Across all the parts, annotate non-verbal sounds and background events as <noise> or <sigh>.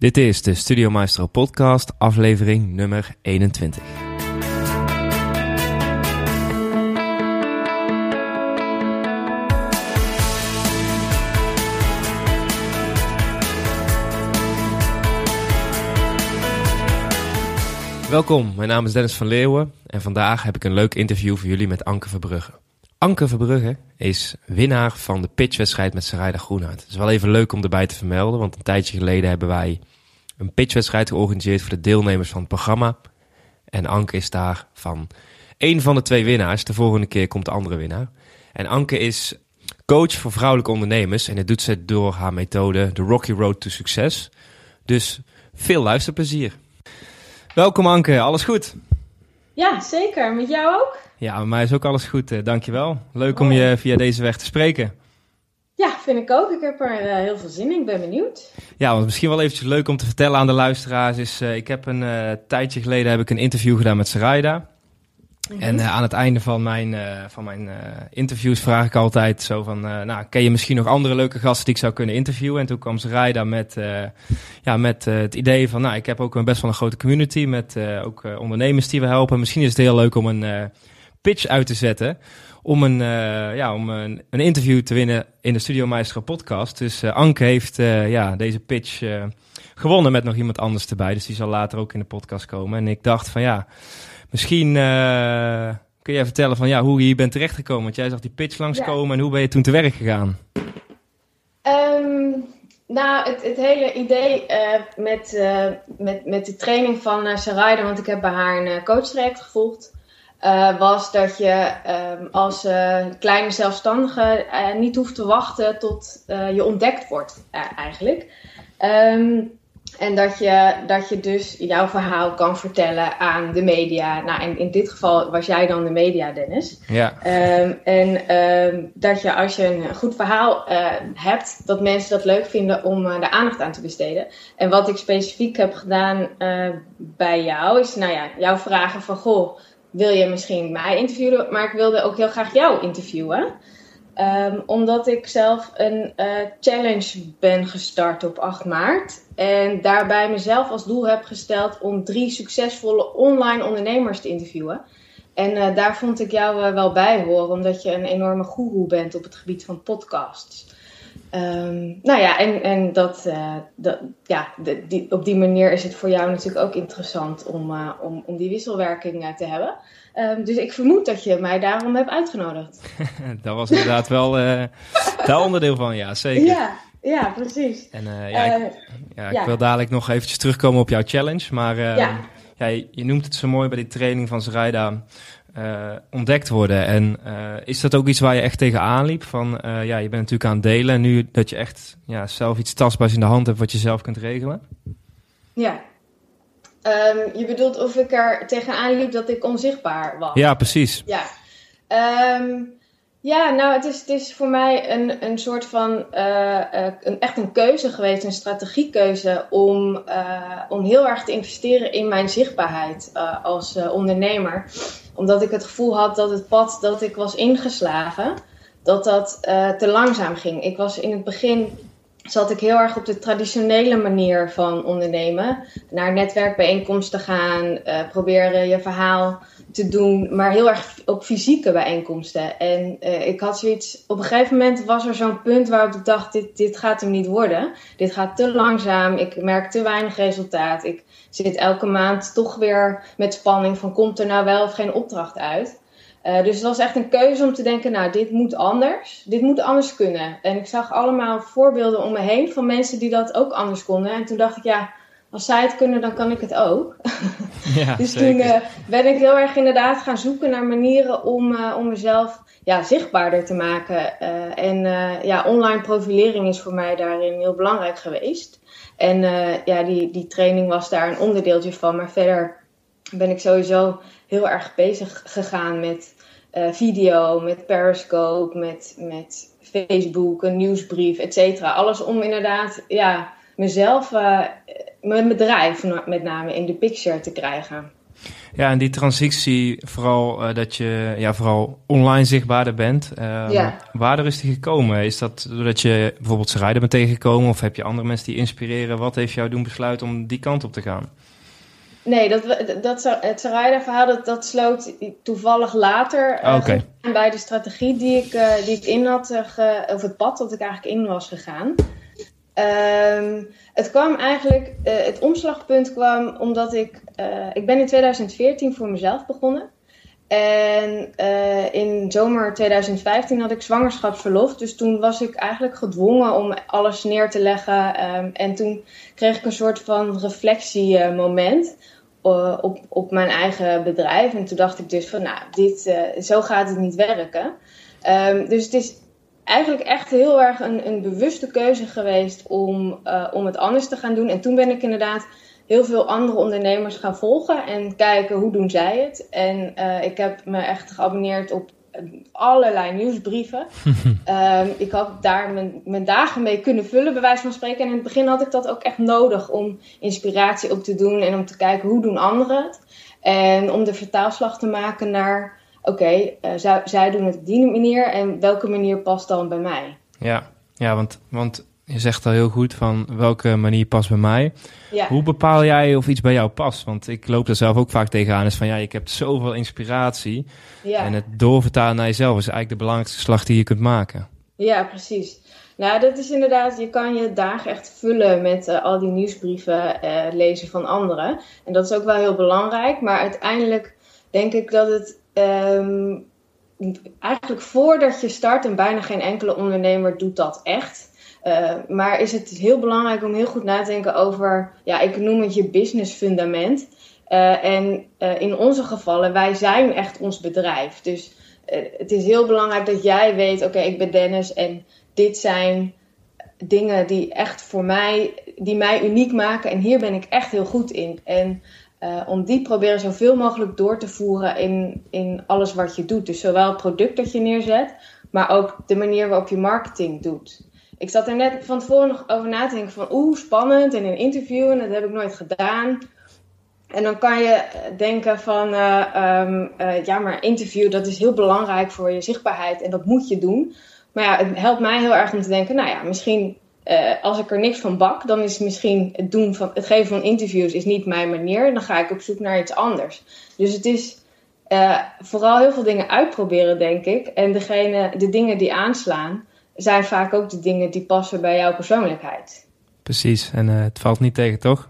Dit is de Studio Maestro podcast, aflevering nummer 21. Welkom, mijn naam is Dennis van Leeuwen en vandaag heb ik een leuk interview voor jullie met Anke Verbrugge. Anke Verbrugge is winnaar van de pitchwedstrijd met Sarayda Groenhart. Het is wel even leuk om erbij te vermelden, want een tijdje geleden hebben wij een pitchwedstrijd georganiseerd voor de deelnemers van het programma. En Anke is daar van één van de twee winnaars. De volgende keer komt de andere winnaar. En Anke is coach voor vrouwelijke ondernemers en dat doet ze door haar methode de Rocky Road to Success. Dus veel luisterplezier. Welkom Anke, alles goed? Ja, zeker. Met jou ook? Ja, met mij is ook alles goed, eh, dankjewel. Leuk om je via deze weg te spreken. Ja, vind ik ook. Ik heb er uh, heel veel zin in. Ik ben benieuwd. Ja, want misschien wel eventjes leuk om te vertellen aan de luisteraars is... Uh, ik heb een uh, tijdje geleden heb ik een interview gedaan met Sarayda. Mm -hmm. En aan het einde van mijn, van mijn interviews vraag ik altijd zo van... nou, ken je misschien nog andere leuke gasten die ik zou kunnen interviewen? En toen kwam Sarayda met, ja, met het idee van... nou, ik heb ook een best wel een grote community met ook ondernemers die we helpen. Misschien is het heel leuk om een pitch uit te zetten om een, uh, ja, om een, een, interview te winnen in de Studio Maestro podcast. Dus uh, Anke heeft uh, ja, deze pitch gewonnen met nog iemand anders erbij. Dus die zal later ook in de podcast komen. En ik dacht van ja, misschien kun jij vertellen van ja, hoe je hier bent terechtgekomen. Want jij zag die pitch langskomen ja. en hoe ben je toen te werk gegaan? Um, nou, het, het, hele idee met, met, met de training van uh, Sarayda, want ik heb bij haar een coachtraject gevolgd. Uh, was dat je um, als uh, kleine zelfstandige uh, niet hoeft te wachten tot je ontdekt wordt, eigenlijk. Um, en dat je, dat je dus jouw verhaal kan vertellen aan de media. Nou, en in dit geval was jij dan de media, Dennis. Ja. Um, en dat je als je een goed verhaal hebt, dat mensen dat leuk vinden om er aandacht aan te besteden. En wat ik specifiek heb gedaan bij jou, is nou ja, jouw vragen van goh wil je misschien mij interviewen, maar ik wilde ook heel graag jou interviewen. Um, omdat ik zelf een uh, challenge ben gestart op 8 maart. En daarbij mezelf als doel heb gesteld om drie succesvolle online ondernemers te interviewen. En uh, daar vond ik jou uh, wel bij horen, omdat je een enorme goeroe bent op het gebied van podcasts. Um, nou ja, en, en dat, uh, dat, ja, de, die, op die manier is het voor jou natuurlijk ook interessant om, uh, om, om die wisselwerking uh, te hebben. Um, dus ik vermoed dat je mij daarom hebt uitgenodigd. <laughs> dat was inderdaad wel daar onderdeel van, ja, zeker. Ja, ja precies. En ja, ik, ja, ik ja. wil dadelijk nog eventjes terugkomen op jouw challenge. Maar ja. Ja, je, je noemt het zo mooi bij die training van Zrijda uh, ontdekt worden. En uh, is dat ook iets waar je echt tegenaan liep? Van uh, ja, je bent natuurlijk aan het delen en nu dat je echt ja, zelf iets tastbaars in de hand hebt wat je zelf kunt regelen? Ja. Um, je bedoelt of ik er tegenaan liep dat ik onzichtbaar was? Ja, precies. Ja. Um, ja, nou, het is, het is voor mij een, een soort van uh, uh, een, echt een keuze geweest, een strategiekeuze om, uh, om heel erg te investeren in mijn zichtbaarheid als ondernemer. Omdat ik het gevoel had dat het pad dat ik was ingeslagen, dat dat te langzaam ging. Ik was in het begin zat ik heel erg op de traditionele manier van ondernemen. Naar netwerkbijeenkomsten gaan, proberen je verhaal te doen, maar heel erg op fysieke bijeenkomsten. En uh, ik had zoiets, op een gegeven moment was er zo'n punt waarop ik dacht, dit, dit gaat hem niet worden. Dit gaat te langzaam, ik merk te weinig resultaat. Ik zit elke maand toch weer met spanning van, komt er nou wel of geen opdracht uit? Uh, dus het was echt een keuze om te denken, nou, dit moet anders. Dit moet anders kunnen. En ik zag allemaal voorbeelden om me heen van mensen die dat ook anders konden. En toen dacht ik, ja, als zij het kunnen, dan kan ik het ook. <laughs> Ja, dus zeker. toen uh, ben ik heel erg inderdaad gaan zoeken naar manieren om, uh, om mezelf ja, zichtbaarder te maken. Uh, en ja, online profilering is voor mij daarin heel belangrijk geweest. En ja, die, die training was daar een onderdeeltje van. Maar verder ben ik sowieso heel erg bezig gegaan met video, met Periscope, met, met Facebook, een nieuwsbrief, et cetera. Alles om inderdaad ja, mezelf mijn bedrijf met name in de picture te krijgen. Ja, en die transitie, vooral uh, dat je ja, vooral online zichtbaarder bent. Uh, ja. Waardoor is die gekomen? Is dat doordat je bijvoorbeeld Sarayda bent tegengekomen of heb je andere mensen die inspireren? Wat heeft jou doen besluiten om die kant op te gaan? Nee, dat, dat, het Sarayda-verhaal dat, dat sloot toevallig later uh, bij de strategie die ik, uh, die ik in had, ge, of het pad dat ik eigenlijk in was gegaan. Um, het kwam eigenlijk, uh, het omslagpunt kwam omdat ik, uh, ik ben in 2014 voor mezelf begonnen. En uh, in zomer 2015 had ik zwangerschapsverlof. Dus toen was ik eigenlijk gedwongen om alles neer te leggen. Um, en toen kreeg ik een soort van reflectiemoment op, op mijn eigen bedrijf. En toen dacht ik dus van, nou, dit, zo gaat het niet werken. Um, dus het is eigenlijk echt heel erg een, een bewuste keuze geweest om, uh, om het anders te gaan doen. En toen ben ik inderdaad heel veel andere ondernemers gaan volgen en kijken hoe doen zij het. En uh, ik heb me echt geabonneerd op allerlei nieuwsbrieven. um, <laughs> ik had daar mijn, mijn, dagen mee kunnen vullen, bij wijze van spreken. En in het begin had ik dat ook echt nodig om inspiratie op te doen en om te kijken hoe doen anderen het. En om de vertaalslag te maken naar oké, okay, uh, zij doen het op die manier en welke manier past dan bij mij? Ja, ja want, want je zegt al heel goed van welke manier past bij mij. Ja. Hoe bepaal jij of iets bij jou past? Want ik loop er zelf ook vaak tegenaan. Is van ja, ik heb zoveel inspiratie. Ja. En het doorvertalen naar jezelf is eigenlijk de belangrijkste slag die je kunt maken. Ja, precies. Nou, dat is inderdaad, je kan je dagen echt vullen met uh, al die nieuwsbrieven uh, lezen van anderen. En dat is ook wel heel belangrijk. Maar uiteindelijk denk ik dat het um, eigenlijk voordat je start, en bijna geen enkele ondernemer doet dat echt. Uh, maar is het heel belangrijk om heel goed na te denken over, ja, ik noem het je business fundament. Uh, en uh, in onze gevallen, wij zijn echt ons bedrijf. Dus het is heel belangrijk dat jij weet, oké, ik ben Dennis en dit zijn dingen die echt voor mij, die mij uniek maken. En hier ben ik echt heel goed in. En uh, om die proberen zoveel mogelijk door te voeren in, in alles wat je doet. Dus zowel het product dat je neerzet, maar ook de manier waarop je marketing doet. Ik zat er net van tevoren nog over na te denken van oeh, spannend en een interview en dat heb ik nooit gedaan. En dan kan je denken van um, uh, ja, maar interview dat is heel belangrijk voor je zichtbaarheid en dat moet je doen. Maar ja, het helpt mij heel erg om te denken, nou ja, misschien uh, als ik er niks van bak, dan is misschien het, doen van, het geven van interviews is niet mijn manier. Dan ga ik op zoek naar iets anders. Dus het is uh, vooral heel veel dingen uitproberen, denk ik. En degene, de dingen die aanslaan, zijn vaak ook de dingen die passen bij jouw persoonlijkheid. Precies, en uh, het valt niet tegen, toch?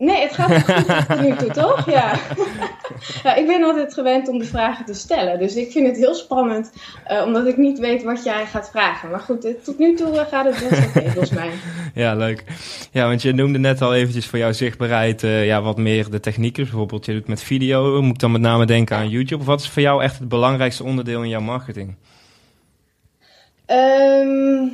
Nee, het gaat goed tot nu toe, toch? Ja. <laughs> ja. Ik ben altijd gewend om de vragen te stellen. Dus ik vind het heel spannend, uh, omdat ik niet weet wat jij gaat vragen. Maar goed, tot nu toe uh, gaat het best oké, <laughs> volgens mij. Ja, leuk. Ja, want je noemde net al eventjes voor jouw zichtbaarheid uh, ja, wat meer de technieken. Bijvoorbeeld, je doet met video. Moet ik dan met name denken aan YouTube? Of wat is voor jou echt het belangrijkste onderdeel in jouw marketing? Um,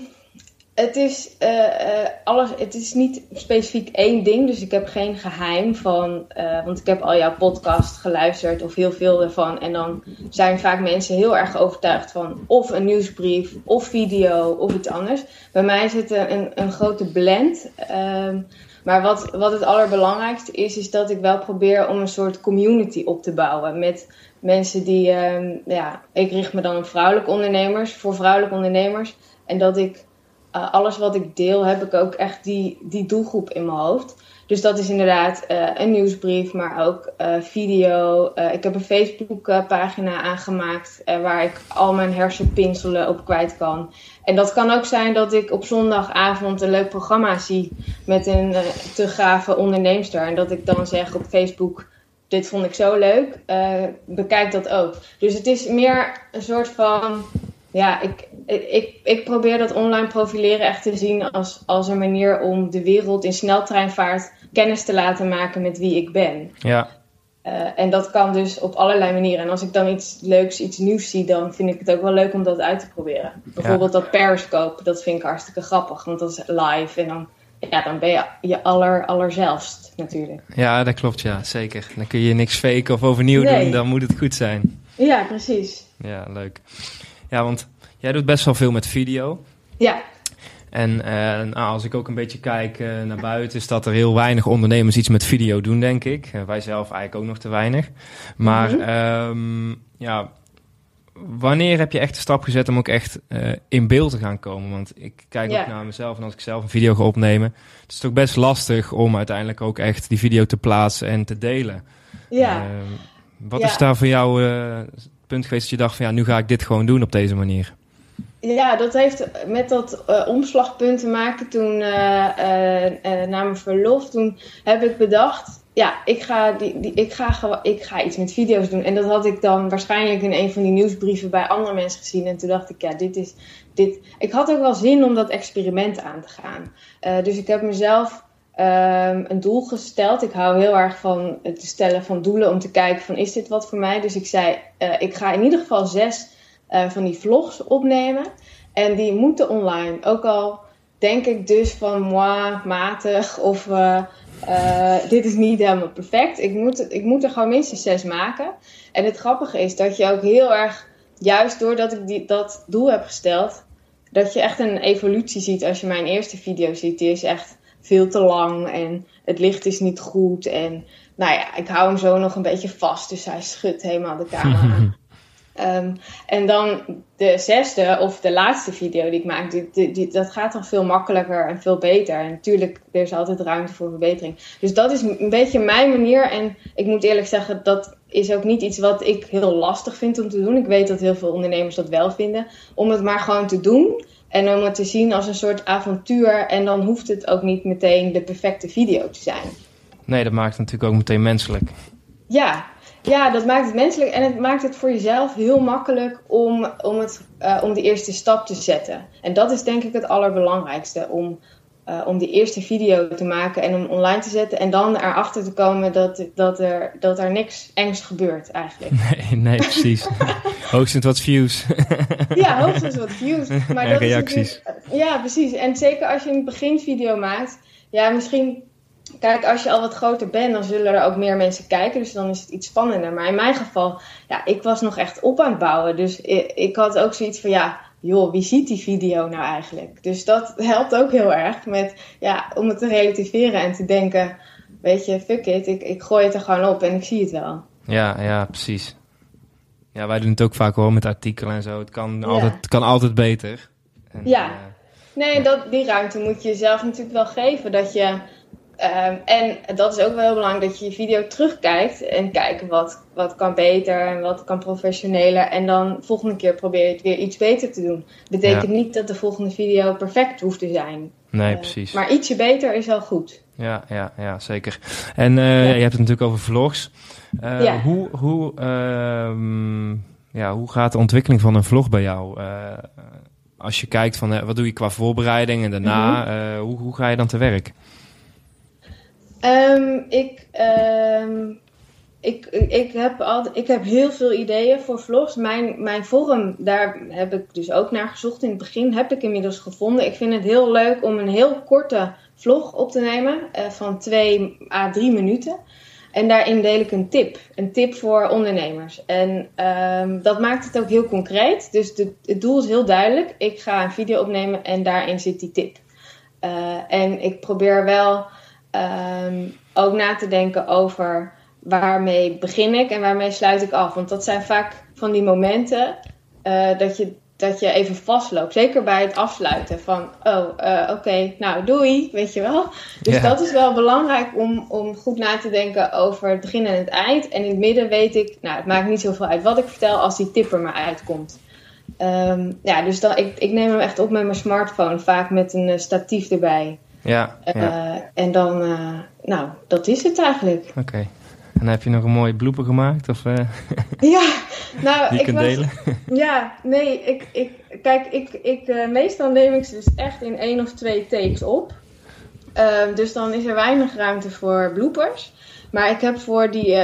het is, uh, uh, alles, het is niet specifiek één ding, dus ik heb geen geheim van. Uh, want ik heb al jouw podcast geluisterd, of heel veel ervan. En dan zijn vaak mensen heel erg overtuigd van of een nieuwsbrief, of video, of iets anders. Bij mij zit er een, een grote blend. Um, maar wat, wat het allerbelangrijkste is, is dat ik wel probeer om een soort community op te bouwen. Met mensen die. Um, ja, ik richt me dan op vrouwelijke ondernemers, voor vrouwelijke ondernemers. En dat ik uh, alles wat ik deel, heb ik ook echt die, die doelgroep in mijn hoofd. Dus dat is inderdaad uh, een nieuwsbrief, maar ook uh, video. ik heb een Facebook pagina aangemaakt waar ik al mijn hersenpinselen op kwijt kan. En dat kan ook zijn dat ik op zondagavond een leuk programma zie met een te gave onderneemster. En dat ik dan zeg op Facebook, dit vond ik zo leuk, bekijk dat ook. Dus het is meer een soort van ja, ik, ik, ik probeer dat online profileren echt te zien als, als een manier om de wereld in sneltreinvaart kennis te laten maken met wie ik ben. Ja. Uh, en dat kan dus op allerlei manieren. En als ik dan iets leuks, iets nieuws zie, dan vind ik het ook wel leuk om dat uit te proberen. Bijvoorbeeld dat Periscope, dat vind ik hartstikke grappig, want dat is live en dan, ja, dan ben je je aller, allerzelfst natuurlijk. Ja, dat klopt, ja, zeker. Dan kun je niks faken of overnieuw doen, dan moet het goed zijn. Ja, precies. Ja, leuk. Ja, want jij doet best wel veel met video. Ja. En nou, als ik ook een beetje kijk naar buiten, is dat er heel weinig ondernemers iets met video doen, denk ik. wij zelf eigenlijk ook nog te weinig. Maar mm ja, wanneer heb je echt de stap gezet om ook echt in beeld te gaan komen? Want ik kijk ook naar mezelf en als ik zelf een video ga opnemen, het is toch best lastig om uiteindelijk ook echt die video te plaatsen en te delen. Ja. Uh, wat is daar voor jou punt geweest dat je dacht van ja, nu ga ik dit gewoon doen op deze manier? Ja, dat heeft met dat uh, omslagpunt te maken toen na mijn verlof. Toen heb ik bedacht, ja, ik ga, die, die, ik, ga, ik ga iets met video's doen. En dat had ik dan waarschijnlijk in een van die nieuwsbrieven bij andere mensen gezien. En toen dacht ik, ja, dit is. Dit. Ik had ook wel zin om dat experiment aan te gaan. Dus ik heb mezelf um, een doel gesteld. Ik hou heel erg van het stellen van doelen om te kijken van is dit wat voor mij. Dus ik zei, uh, ik ga in ieder geval zes uh, van die vlogs opnemen. En die moeten online. Ook al denk ik dus van moi, matig of uh, dit is niet helemaal perfect. Ik moet, ik moet er gewoon minstens zes maken. En het grappige is dat je ook heel erg, juist doordat ik die, dat doel heb gesteld, dat je echt een evolutie ziet als je mijn eerste video ziet. Die is echt veel te lang en het licht is niet goed. En nou ja, ik hou hem zo nog een beetje vast, dus hij schudt helemaal de camera. Um, <laughs> en dan de zesde of de laatste video die ik maak, die, die, dat gaat dan veel makkelijker en veel beter. En natuurlijk, er is altijd ruimte voor verbetering. Dus dat is een beetje mijn manier. En ik moet eerlijk zeggen, dat is ook niet iets wat ik heel lastig vind om te doen. Ik weet dat heel veel ondernemers dat wel vinden. Om het maar gewoon te doen. En om het te zien als een soort avontuur. En dan hoeft het ook niet meteen de perfecte video te zijn. Nee, dat maakt het natuurlijk ook meteen menselijk. Ja, ja, dat maakt het menselijk en het maakt het voor jezelf heel makkelijk om, om, het, uh, om die eerste stap te zetten. En dat is denk ik het allerbelangrijkste, om, uh, om die eerste video te maken en om online te zetten. En dan erachter te komen dat, dat, er, dat er niks engs gebeurt eigenlijk. <laughs> Nee, nee precies. <laughs> hoogstens wat views. <laughs> ja, hoogstens wat views. <laughs> Maar en dat reacties. Is ja, precies. En zeker als je een beginvideo maakt, ja, misschien Kijk, als je al wat groter bent, dan zullen er ook meer mensen kijken. Dus dan is het iets spannender. Maar in mijn geval, ja, ik was nog echt op aan het bouwen. Dus ik, ik had ook zoiets van, ja, joh, wie ziet die video nou eigenlijk? Dus dat <laughs> helpt ook heel erg met, ja, om het te relativeren en te denken, weet je, fuck it, ik, ik gooi het er gewoon op en ik zie het wel. Ja, ja, precies. Ja, wij doen het ook vaak hoor met artikelen en zo. Het kan, altijd, kan altijd beter. En, ja. Uh, nee, dat, die ruimte moet je jezelf natuurlijk wel geven. Dat je Um, en dat is ook wel heel belangrijk dat je je video terugkijkt en kijkt wat, wat kan beter en wat kan professioneler. En dan volgende keer probeer je het weer iets beter te doen. Betekent niet dat de volgende video perfect hoeft te zijn. Nee, uh, precies. Maar ietsje beter is wel goed. Ja, ja, ja zeker. En uh, ja. je hebt het natuurlijk over vlogs. Uh, ja. Hoe, hoe, ja, hoe gaat de ontwikkeling van een vlog bij jou? als je kijkt van wat doe je qua voorbereiding en daarna, mm -hmm. hoe, hoe ga je dan te werk? Um, ik, um, ik, ik, heb altijd, ik heb heel veel ideeën voor vlogs. Mijn, mijn forum, daar heb ik dus ook naar gezocht. In het begin heb ik inmiddels gevonden. Ik vind het heel leuk om een heel korte vlog op te nemen uh, van 2 à 3 minuten. En daarin deel ik een tip. Een tip voor ondernemers. En um, dat maakt het ook heel concreet. Dus de, het doel is heel duidelijk. Ik ga een video opnemen en daarin zit die tip. Uh, en ik probeer wel um, ook na te denken over waarmee begin ik en waarmee sluit ik af. Want dat zijn vaak van die momenten uh, dat, je, dat je even vastloopt. Zeker bij het afsluiten van, oh, uh, oké, okay, nou doei, weet je wel. Dus yeah. dat is wel belangrijk om, om goed na te denken over het begin en het eind. En in het midden weet ik, nou, het maakt niet zoveel uit wat ik vertel als die tipper maar uitkomt. Um, ja, dus dan, ik, ik neem hem echt op met mijn smartphone, vaak met een uh, statief erbij. Ja. Uh, ja. En dan, nou, dat is het eigenlijk. Oké. Okay. En heb je nog een mooie blooper gemaakt? Of, uh, <laughs> ja, nou, die ik kunt was, delen? <laughs> Ja, nee, ik, ik, kijk, ik, ik, meestal neem ik ze dus echt in één of twee takes op. Ehm, dus dan is er weinig ruimte voor bloopers. Maar ik heb voor die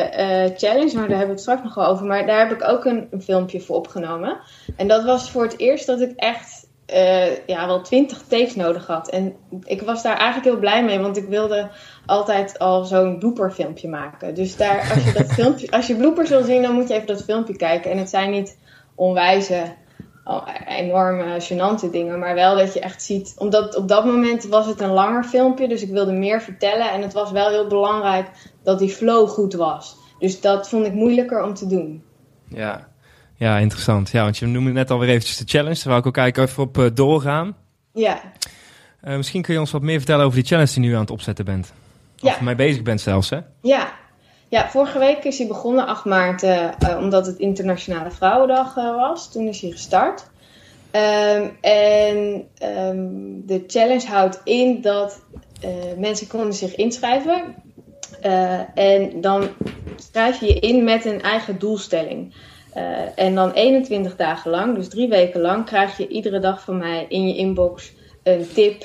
challenge, maar daar hebben we het straks nog wel over, maar daar heb ik ook een, een filmpje voor opgenomen. En dat was voor het eerst dat ik echt uh, ja, wel twintig takes nodig had. En ik was daar eigenlijk heel blij mee, want ik wilde altijd al zo'n blooper filmpje maken. Dus daar, als je dat <laughs> filmpje, als je bloopers wil zien, dan moet je even dat filmpje kijken. En het zijn niet onwijze oh, enorme gênante dingen. Maar wel dat je echt ziet. Omdat op dat moment was het een langer filmpje. Dus ik wilde meer vertellen. En het was wel heel belangrijk dat die flow goed was. Dus dat vond ik moeilijker om te doen. Ja, ja interessant. Ja, want je noemde net alweer eventjes de challenge. Daar wou ik ook kijken even op uh, doorgaan. Ja. Uh, misschien kun je ons wat meer vertellen over die challenge die je nu aan het opzetten bent. Of ja. mee bezig bent zelfs, hè? Ja. Ja, vorige week is hij begonnen, 8 maart, uh, omdat het Internationale Vrouwendag was. Toen is hij gestart. Um, en um, de challenge houdt in dat mensen konden zich inschrijven. en dan schrijf je je in met een eigen doelstelling. Uh, en dan 21 dagen lang, dus drie weken lang, krijg je iedere dag van mij in je inbox een tip.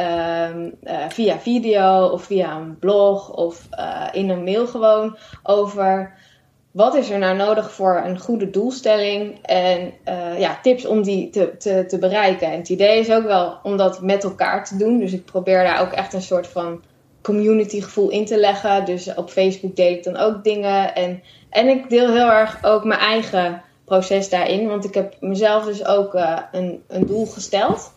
Um, uh, via video of via een blog of uh, in een mail gewoon over wat is er nou nodig voor een goede doelstelling en ja, tips om die te, te, te bereiken. En het idee is ook wel om dat met elkaar te doen. Dus ik probeer daar ook echt een soort van community gevoel in te leggen. Dus op Facebook deel ik dan ook dingen. En, en ik deel heel erg ook mijn eigen proces daarin. Want ik heb mezelf dus ook uh, een, een doel gesteld.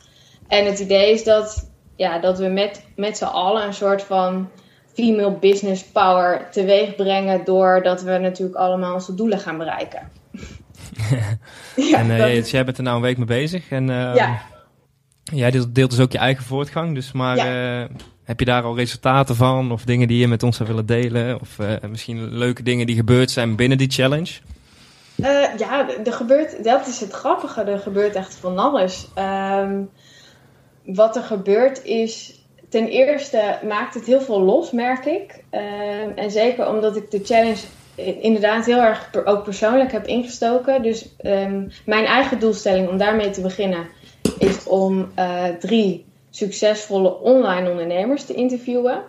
En het idee is dat, ja, dat we met, met z'n allen een soort van female business power teweeg brengen. Doordat we natuurlijk allemaal onze doelen gaan bereiken. <laughs> ja, en uh, jij bent er nou een week mee bezig. En uh, ja. jij deelt, deelt, dus ook je eigen voortgang. Dus maar ja. Heb je daar al resultaten van? Of dingen die je met ons zou willen delen? Of uh, misschien leuke dingen die gebeurd zijn binnen die challenge? Uh, ja, er gebeurt, dat is het grappige. Er gebeurt echt van alles. Um, wat er gebeurt is. Ten eerste maakt het heel veel los, merk ik. Um, en zeker omdat ik de challenge inderdaad heel erg ook persoonlijk heb ingestoken. Dus um, mijn eigen doelstelling om daarmee te beginnen is om uh, drie succesvolle online ondernemers te interviewen.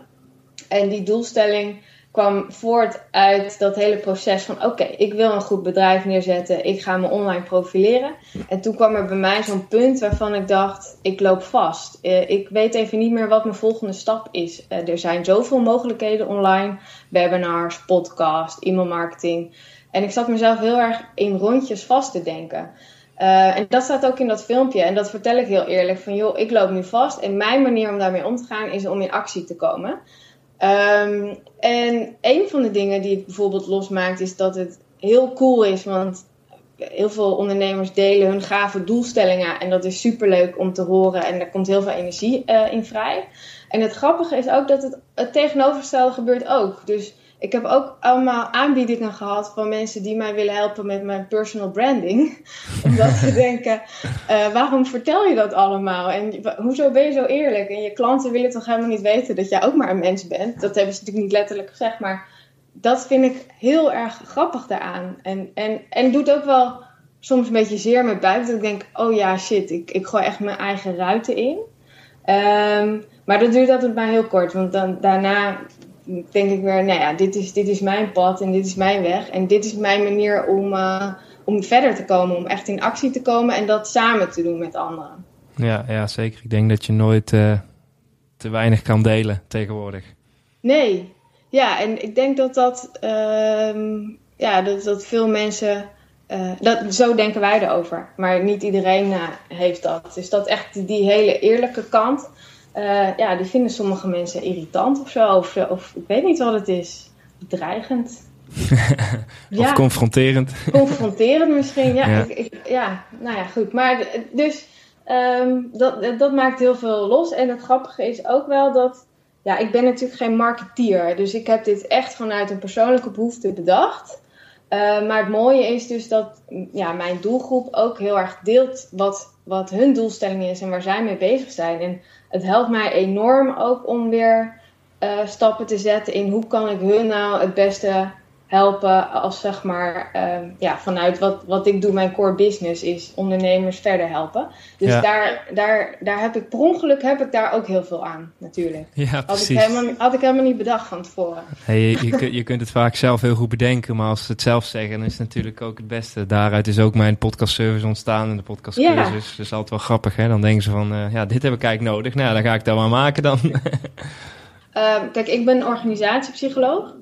En die doelstelling kwam voort uit dat hele proces van: oké, ik wil een goed bedrijf neerzetten, ik ga me online profileren. En toen kwam er bij mij zo'n punt waarvan ik dacht: ik loop vast. Uh, ik weet even niet meer wat mijn volgende stap is. Uh, er zijn zoveel mogelijkheden online: webinars, podcast, e-mailmarketing. En ik zat mezelf heel erg in rondjes vast te denken. Uh, en dat staat ook in dat filmpje. En dat vertel ik heel eerlijk. Van joh, ik loop nu vast. En mijn manier om daarmee om te gaan is om in actie te komen. Um, en een van de dingen die het bijvoorbeeld losmaakt is dat het heel cool is. Want heel veel ondernemers delen hun gave doelstellingen. En dat is superleuk om te horen. En daar komt heel veel energie uh, in vrij. En het grappige is ook dat het, het tegenovergestelde gebeurt ook. Dus ik heb ook allemaal aanbiedingen gehad van mensen die mij willen helpen met mijn personal branding. <laughs> Omdat ze denken, uh, waarom vertel je dat allemaal? En hoezo ben je zo eerlijk? En je klanten willen toch helemaal niet weten dat jij ook maar een mens bent? Dat hebben ze natuurlijk niet letterlijk gezegd, maar dat vind ik heel erg grappig daaraan. En, en, en doet ook wel soms een beetje zeer met buiten. Dat ik denk, oh ja, shit, ik, ik gooi echt mijn eigen ruiten in. Um, maar dat duurt altijd maar heel kort, want dan, daarna denk ik weer, nou ja, dit is, dit is mijn pad en dit is mijn weg. En dit is mijn manier om, uh, om verder te komen, om echt in actie te komen en dat samen te doen met anderen. Ja, ja zeker. Ik denk dat je nooit uh, te weinig kan delen tegenwoordig. Nee, ja, en ik denk dat dat, uh, ja, dat, dat veel mensen, uh, dat, zo denken wij erover. Maar niet iedereen heeft dat. Dus dat echt die hele eerlijke kant. Uh, ja, die vinden sommige mensen irritant of zo. Of, of ik weet niet wat het is. Bedreigend. <laughs> of ja. confronterend. confronterend misschien, ja. <laughs> Ja. Ik, ik, ja. nou ja, goed. Maar dus um, dat, dat maakt heel veel los. En het grappige is ook wel dat... Ja, ik ben natuurlijk geen marketeer. Dus ik heb dit echt vanuit een persoonlijke behoefte bedacht. Uh, maar het mooie is dus dat ja, mijn doelgroep ook heel erg deelt wat, wat hun doelstelling is en waar zij mee bezig zijn. En het helpt mij enorm ook om weer uh, stappen te zetten in hoe kan ik hun nou het beste helpen als zeg maar uh, ja, vanuit wat, wat ik doe, mijn core business is ondernemers verder helpen. Dus ja. daar, daar, daar heb ik per ongeluk heb ik daar ook heel veel aan natuurlijk. Ja, had, ik helemaal, had ik helemaal niet bedacht van tevoren. Hey, je, je, je kunt het vaak zelf heel goed bedenken, maar als ze het zelf zeggen, dan is het natuurlijk ook het beste. Daaruit is ook mijn podcast service ontstaan en de podcast cursus. Ja. Dus dat is altijd wel grappig hè. Dan denken ze van, uh, ja, dit heb ik eigenlijk nodig. Nou, dan ga ik dat maar maken dan. uh, kijk, ik ben organisatiepsycholoog.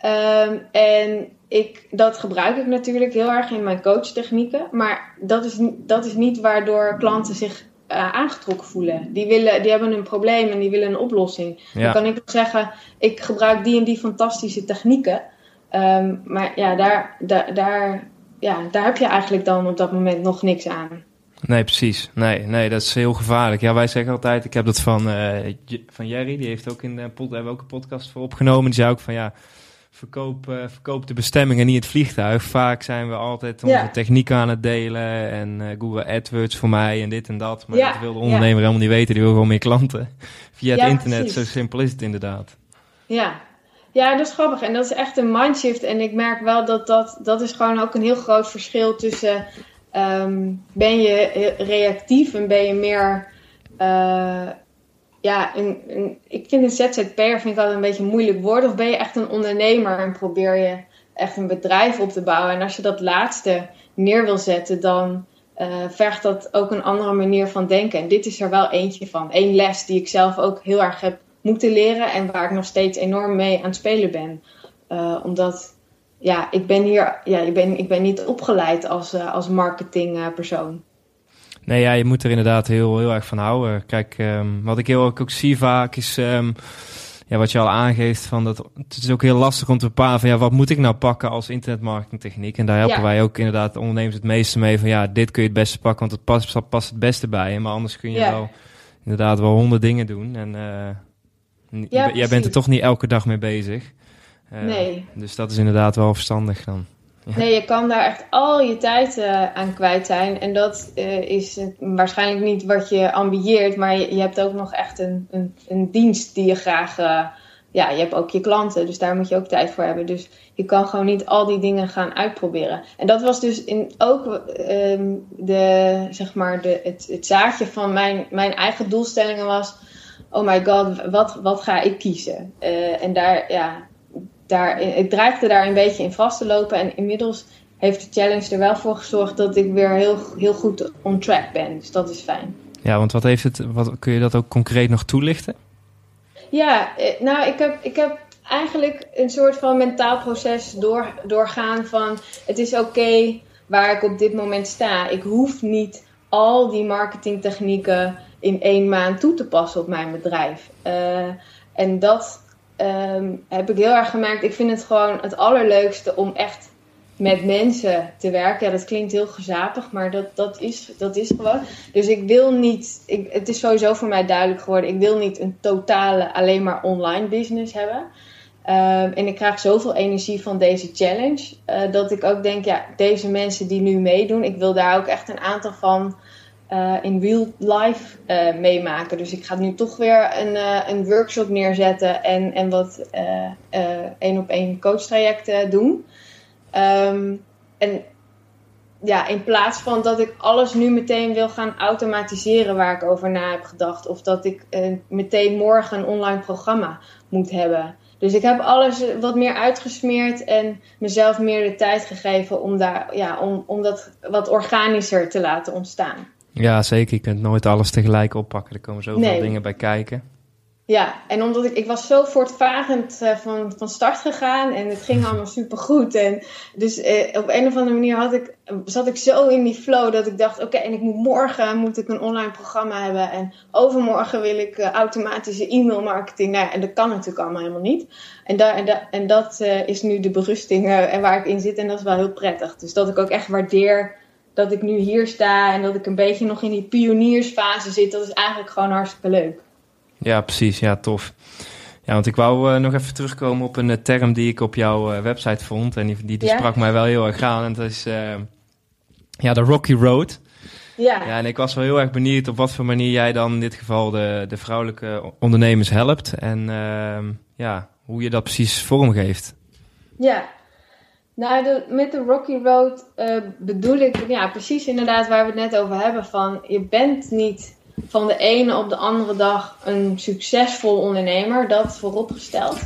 Ehm, en ik, dat gebruik ik natuurlijk heel erg in mijn coachtechnieken. Maar dat is, dat is niet waardoor klanten zich uh, aangetrokken voelen. Die, willen, die hebben een probleem en die willen een oplossing. Dan kan ik zeggen, ik gebruik die en die fantastische technieken. Ehm, maar ja daar, daar, daar, ja, daar heb je eigenlijk dan op dat moment nog niks aan. Nee, precies. Nee, nee, dat is heel gevaarlijk. Ja, wij zeggen altijd, ik heb dat van, uh, van Jerry, die heeft ook in de pod, hebben we ook een podcast voor opgenomen. Die zei ook van ja, verkoop, uh, verkoop de bestemming en niet het vliegtuig. Vaak zijn we altijd onze ja. techniek aan het delen en uh, Google AdWords voor mij en dit en dat. Maar ja, dat wil de ondernemer helemaal niet weten, die wil gewoon meer klanten. <laughs> Via het internet, zo simpel is het inderdaad. Ja, ja, dat is grappig. En dat is echt een mindshift. En ik merk wel dat dat, dat is gewoon ook een heel groot verschil tussen... Um, ben je reactief en ben je meer... Uh, ja, ik vind een ZZP'er vind ik altijd een beetje een moeilijk woord. Of ben je echt een ondernemer en probeer je echt een bedrijf op te bouwen. En als je dat laatste neer wil zetten, dan uh, vergt dat ook een andere manier van denken. En dit is er wel eentje van. Eén les die ik zelf ook heel erg heb moeten leren en waar ik nog steeds enorm mee aan het spelen ben. Uh, omdat, ja, ik ben hier, ja, ik ben, ik ben niet opgeleid als, uh, als marketingpersoon. Nee, ja, je moet er inderdaad heel, heel erg van houden. Kijk, um, wat ik heel ook, ook zie vaak is, um, ja, wat je al aangeeft, van dat, het is ook heel lastig om te bepalen van, ja, wat moet ik nou pakken als internetmarketingtechniek? En daar helpen ja. wij ook inderdaad ondernemers het meeste mee van, ja, dit kun je het beste pakken, want het past, past het beste bij je. Maar anders kun je ja. wel inderdaad wel honderd dingen doen. En uh, ja, jij bent er toch niet elke dag mee bezig. Uh, nee. Dus dat is inderdaad wel verstandig dan. Nee, je kan daar echt al je tijd uh, aan kwijt zijn. En dat uh, is waarschijnlijk niet wat je ambieert, maar je, hebt ook nog echt een, een, een, dienst die je graag. Uh, ja, je hebt ook je klanten, dus daar moet je ook tijd voor hebben. Dus je kan gewoon niet al die dingen gaan uitproberen. En dat was dus in, ook um, de, zeg maar de, het, het zaadje van mijn, mijn eigen doelstellingen was. Oh my god, wat, wat ga ik kiezen? en daar, ja, daar, ik dreigde daar een beetje in vast te lopen. En inmiddels heeft de challenge er wel voor gezorgd dat ik weer heel, heel goed on track ben. Dus dat is fijn. Ja, want wat heeft het, wat, kun je dat ook concreet nog toelichten? Ja, eh, nou, ik heb, ik heb eigenlijk een soort van mentaal proces door, doorgaan van het is oké waar ik op dit moment sta. Ik hoef niet al die marketingtechnieken in één maand toe te passen op mijn bedrijf. Uh, en dat um, heb ik heel erg gemerkt, ik vind het gewoon het allerleukste om echt met mensen te werken. Ja, dat klinkt heel gezapig, maar dat, dat, is, dat is gewoon. Dus ik wil niet, ik, het is sowieso voor mij duidelijk geworden, ik wil niet een totale alleen maar online business hebben. Um, en ik krijg zoveel energie van deze challenge, uh, dat ik ook denk, ja, deze mensen die nu meedoen, ik wil daar ook echt een aantal van uh, in real life uh, meemaken. Dus ik ga nu toch weer een, uh, een workshop neerzetten en, en wat één op één coachtrajecten doen. Um, en ja, in plaats van dat ik alles nu meteen wil gaan automatiseren waar ik over na heb gedacht. Of dat ik meteen morgen een online programma moet hebben. Dus ik heb alles wat meer uitgesmeerd en mezelf meer de tijd gegeven om, daar, ja, om, om dat wat organischer te laten ontstaan. Ja, zeker. Je kunt nooit alles tegelijk oppakken. Er komen zoveel nee. dingen bij kijken. Ja, en omdat ik, ik was zo voortvarend uh, van, van start gegaan en het ging allemaal supergoed. En dus uh, op een of andere manier had ik, zat ik zo in die flow dat ik dacht, oké, okay, en ik moet morgen moet ik een online programma hebben. En overmorgen wil ik uh, automatische e-mail marketing. Nou ja, en dat kan natuurlijk allemaal helemaal niet. En, da, en, da, en dat is nu de berusting en waar ik in zit en dat is wel heel prettig. Dus dat ik ook echt waardeer dat ik nu hier sta en dat ik een beetje nog in die pioniersfase zit, dat is eigenlijk gewoon hartstikke leuk. Ja, precies. Ja, tof. Ja, want ik wou uh, nog even terugkomen op een uh, term die ik op jouw uh, website vond. En die, die, die ja? sprak mij wel heel erg aan. En dat is ja, de Rocky Road. Ja. ja, en ik was wel heel erg benieuwd op wat voor manier jij dan in dit geval de, de vrouwelijke ondernemers helpt. En ehm, ja, hoe je dat precies vormgeeft. Ja, nou, met de Rocky Road uh, bedoel ik ja, precies inderdaad waar we het net over hebben. Van je bent niet van de ene op de andere dag een succesvol ondernemer, dat vooropgesteld.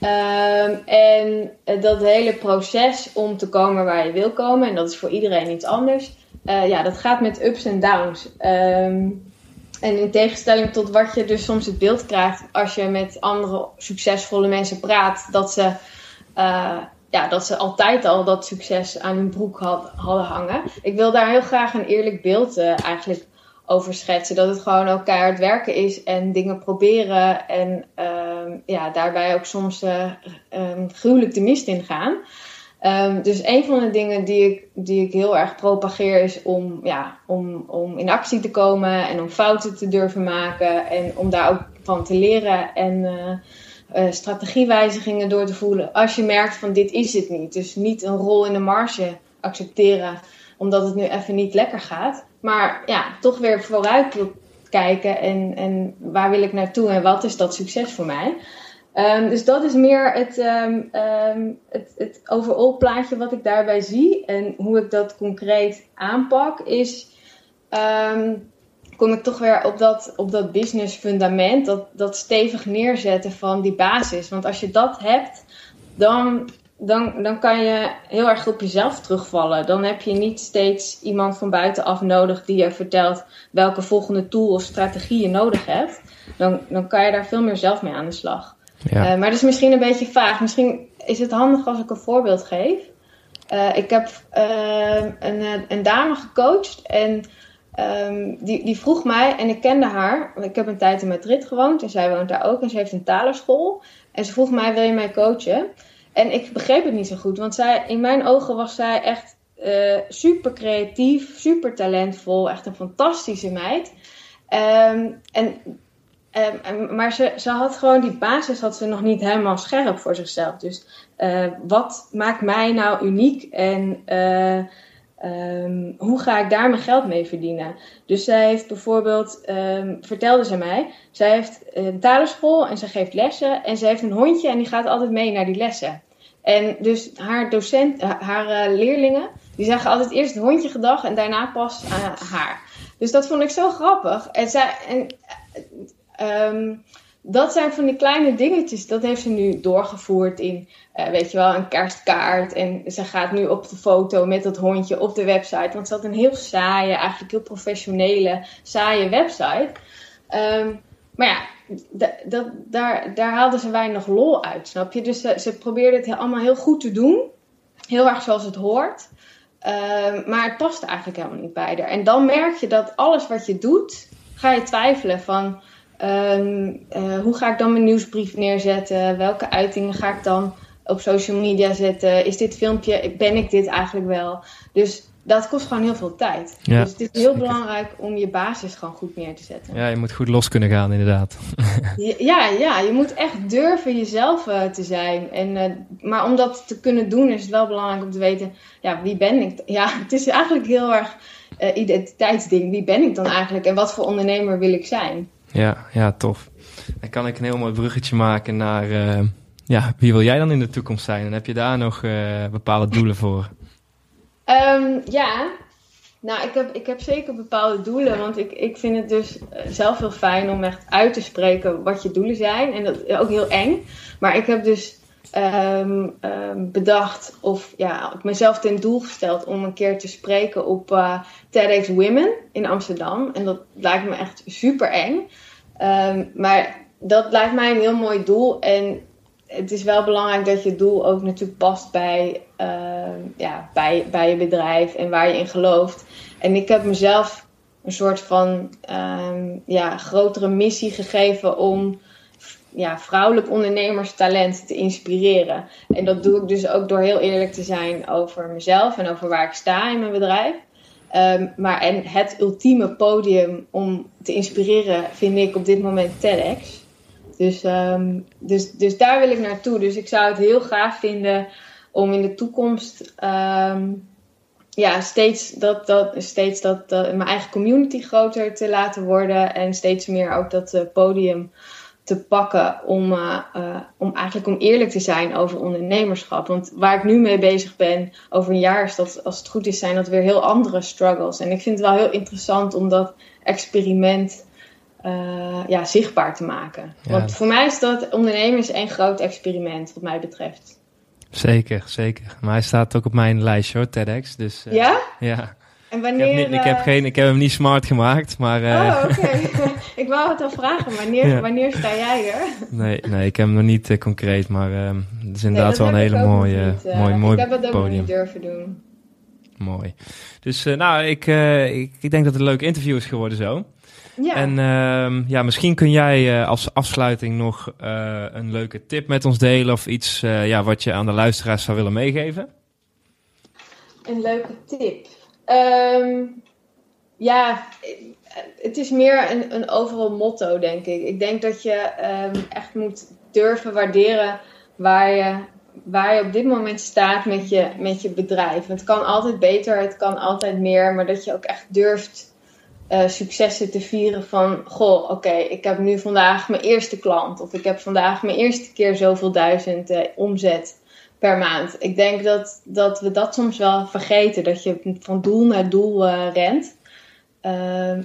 Um, en dat hele proces om te komen waar je wil komen, en dat is voor iedereen iets anders, uh, ja, dat gaat met ups en downs. Um, en in tegenstelling tot wat je dus soms het beeld krijgt als je met andere succesvolle mensen praat, dat ze ja, dat ze altijd al dat succes aan hun broek had, hadden hangen. Ik wil daar heel graag een eerlijk beeld eigenlijk over schetsen. Dat het gewoon ook keihard werken is en dingen proberen. En ehm, ja, daarbij ook soms um, gruwelijk de mist in gaan. Um, dus een van de dingen die ik, die ik heel erg propageer is om, ja, om, om in actie te komen en om fouten te durven maken en om daar ook van te leren en uh, uh, strategiewijzigingen door te voelen. Als je merkt van dit is het niet. Dus niet een rol in de marge accepteren omdat het nu even niet lekker gaat. Maar ja, toch weer vooruit kijken en, en waar wil ik naartoe en wat is dat succes voor mij. Um, dus dat is meer het, um, um, het, het overall plaatje wat ik daarbij zie. En hoe ik dat concreet aanpak is, kom ik toch weer op dat, op dat business fundament, dat, dat stevig neerzetten van die basis. Want als je dat hebt, dan dan, dan kan je heel erg op jezelf terugvallen. Dan heb je niet steeds iemand van buitenaf nodig die je vertelt welke volgende tool of strategie je nodig hebt. Dan, dan kan je daar veel meer zelf mee aan de slag. Ja. Uh, maar dat is misschien een beetje vaag. Misschien is het handig als ik een voorbeeld geef. Uh, ik heb uh, een, een, dame gecoacht en um, die, die vroeg mij, en ik kende haar, ik heb een tijd in Madrid gewoond en zij woont daar ook en ze heeft een talerschool. En ze vroeg mij, wil je mij coachen? En ik begreep het niet zo goed, want zij, in mijn ogen was zij echt uh, super creatief, super talentvol, echt een fantastische meid. Um, en, um, maar ze, ze had gewoon die basis had ze nog niet helemaal scherp voor zichzelf. Dus uh, wat maakt mij nou uniek en uh, um, hoe ga ik daar mijn geld mee verdienen? Dus zij heeft bijvoorbeeld, vertelde ze mij, zij heeft een talenschool en ze geeft lessen en ze heeft een hondje en die gaat altijd mee naar die lessen. En dus haar docent, eh, haar uh, leerlingen, die zeggen altijd eerst het hondje gedag en daarna pas uh, haar. Dus dat vond ik zo grappig. En, zij, en um, dat zijn van die kleine dingetjes. Dat heeft ze nu doorgevoerd in, uh, weet je wel, een kerstkaart. En ze gaat nu op de foto met dat hondje op de website. Want ze had een heel saaie, eigenlijk heel professionele, saaie website. Um, maar ja, dat, daar, daar haalden ze weinig lol uit, snap je? Dus ze, ze probeerden het allemaal heel goed te doen. Heel erg zoals het hoort. Uh, maar het past eigenlijk helemaal niet bij haar. En dan merk je dat alles wat je doet, ga je twijfelen van... Um, uh, hoe ga ik dan mijn nieuwsbrief neerzetten? Welke uitingen ga ik dan op social media zetten? Is dit filmpje, ben ik dit eigenlijk wel? Dus dat kost gewoon heel veel tijd. Ja, dus het is heel belangrijk om je basis gewoon goed neer te zetten. Ja, je moet goed los kunnen gaan, inderdaad. <laughs> ja, ja, je moet echt durven jezelf uh, te zijn. En, uh, maar om dat te kunnen doen, is het wel belangrijk om te weten: ja, wie ben ik? Ja, <laughs> het is eigenlijk heel erg uh, identiteitsding. Wie ben ik dan eigenlijk en wat voor ondernemer wil ik zijn? Ja, ja, tof. Dan kan ik een heel mooi bruggetje maken naar. ja, wie wil jij dan in de toekomst zijn? En heb je daar nog bepaalde doelen voor? Um, ja, nou, ik heb, ik heb zeker bepaalde doelen. Want ik, ik vind het dus eh, zelf heel fijn om echt uit te spreken wat je doelen zijn. En dat is ook heel eng. Maar ik heb dus um, um, bedacht, of ja, mezelf ten doel gesteld om een keer te spreken op uh, TEDx Women in Amsterdam. En dat lijkt me echt super eng. Maar dat lijkt mij een heel mooi doel. En het is wel belangrijk dat je doel ook natuurlijk past bij, uh, ja, bij, bij je bedrijf en waar je in gelooft. En ik heb mezelf een soort van um, ja, grotere missie gegeven om ja, vrouwelijk ondernemerstalent te inspireren. En dat doe ik dus ook door heel eerlijk te zijn over mezelf en over waar ik sta in mijn bedrijf. Um, maar en het ultieme podium om te inspireren vind ik op dit moment TEDx. Dus, um, dus, dus daar wil ik naartoe. Dus ik zou het heel gaaf vinden om in de toekomst um, ja, steeds, dat, dat, steeds dat, dat, mijn eigen community groter te laten worden. En steeds meer ook dat uh, podium te pakken om, uh, uh, om eigenlijk om eerlijk te zijn over ondernemerschap. Want waar ik nu mee bezig ben, over een jaar is dat, als het goed is, zijn dat weer heel andere struggles. En ik vind het wel heel interessant om dat experiment uh, ja, zichtbaar te maken. Want voor mij is dat ondernemen is één groot experiment, wat mij betreft. Zeker, zeker. Maar hij staat ook op mijn lijstje hoor, TEDx. Dus, ja? Ja. En wanneer... Ik heb, niet, ik, heb geen, ik heb hem niet smart gemaakt, maar... Oh, oké. <laughs> <laughs> ik wou het al vragen, wanneer, wanneer sta jij er? Nee, nee ik heb hem nog niet uh, concreet, maar uh, het is inderdaad wel een hele mooie, niet, uh, mooi, mooi Ik heb het ook podium. niet durven doen. Mooi. Dus nou, ik, ik, ik denk dat het een leuk interview is geworden zo. Ja. En uh, ja, misschien kun jij als afsluiting nog een leuke tip met ons delen of iets ja, wat je aan de luisteraars zou willen meegeven. Een leuke tip. Um, ja, het is meer een, een overal motto, denk ik. Ik denk dat je um, echt moet durven waarderen waar je, waar je op dit moment staat met je, met je bedrijf. Het kan altijd beter, het kan altijd meer, maar dat je ook echt durft uh, successen te vieren van, goh, oké, ik heb nu vandaag mijn eerste klant of ik heb vandaag mijn eerste keer zoveel duizend uh, omzet per maand. Ik denk dat, dat we dat soms wel vergeten, dat je van doel naar doel uh, rent.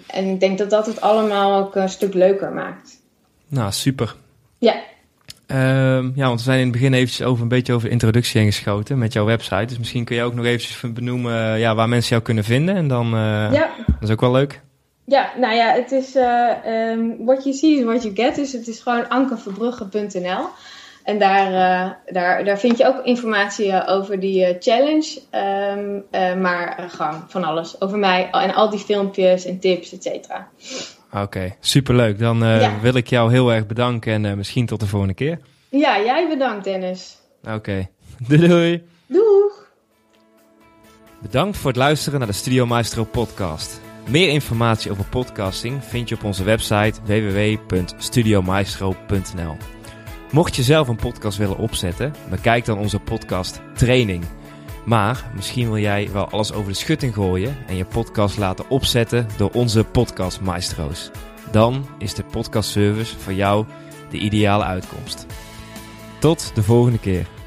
En ik denk dat dat het allemaal ook een stuk leuker maakt. Nou, super. Ja. Uh, ja, want we zijn in het begin eventjes over een beetje over de introductie heen geschoten met jouw website. Dus misschien kun je ook nog eventjes benoemen ja, waar mensen jou kunnen vinden. En dan, ja. dat is ook wel leuk. Ja, nou ja, het is uh, um, what you see is what you get. Dus het is gewoon ankerverbrugge.nl. En daar, uh, daar, daar vind je ook informatie uh, over die challenge. Um, maar gewoon van alles. Over mij en al die filmpjes en tips, et cetera. Oké, okay, superleuk. Dan ja. wil ik jou heel erg bedanken en misschien tot de volgende keer. Ja, jij bedankt Dennis. Oké, okay. <laughs> doei doei. Doeg. Bedankt voor het luisteren naar de Studio Maestro podcast. Meer informatie over podcasting vind je op onze website www.studiomaestro.nl. Mocht je zelf een podcast willen opzetten, bekijk dan onze podcast training. Maar misschien wil jij wel alles over de schutting gooien en je podcast laten opzetten door onze podcastmaestro's. Dan is de podcastservice voor jou de ideale uitkomst. Tot de volgende keer.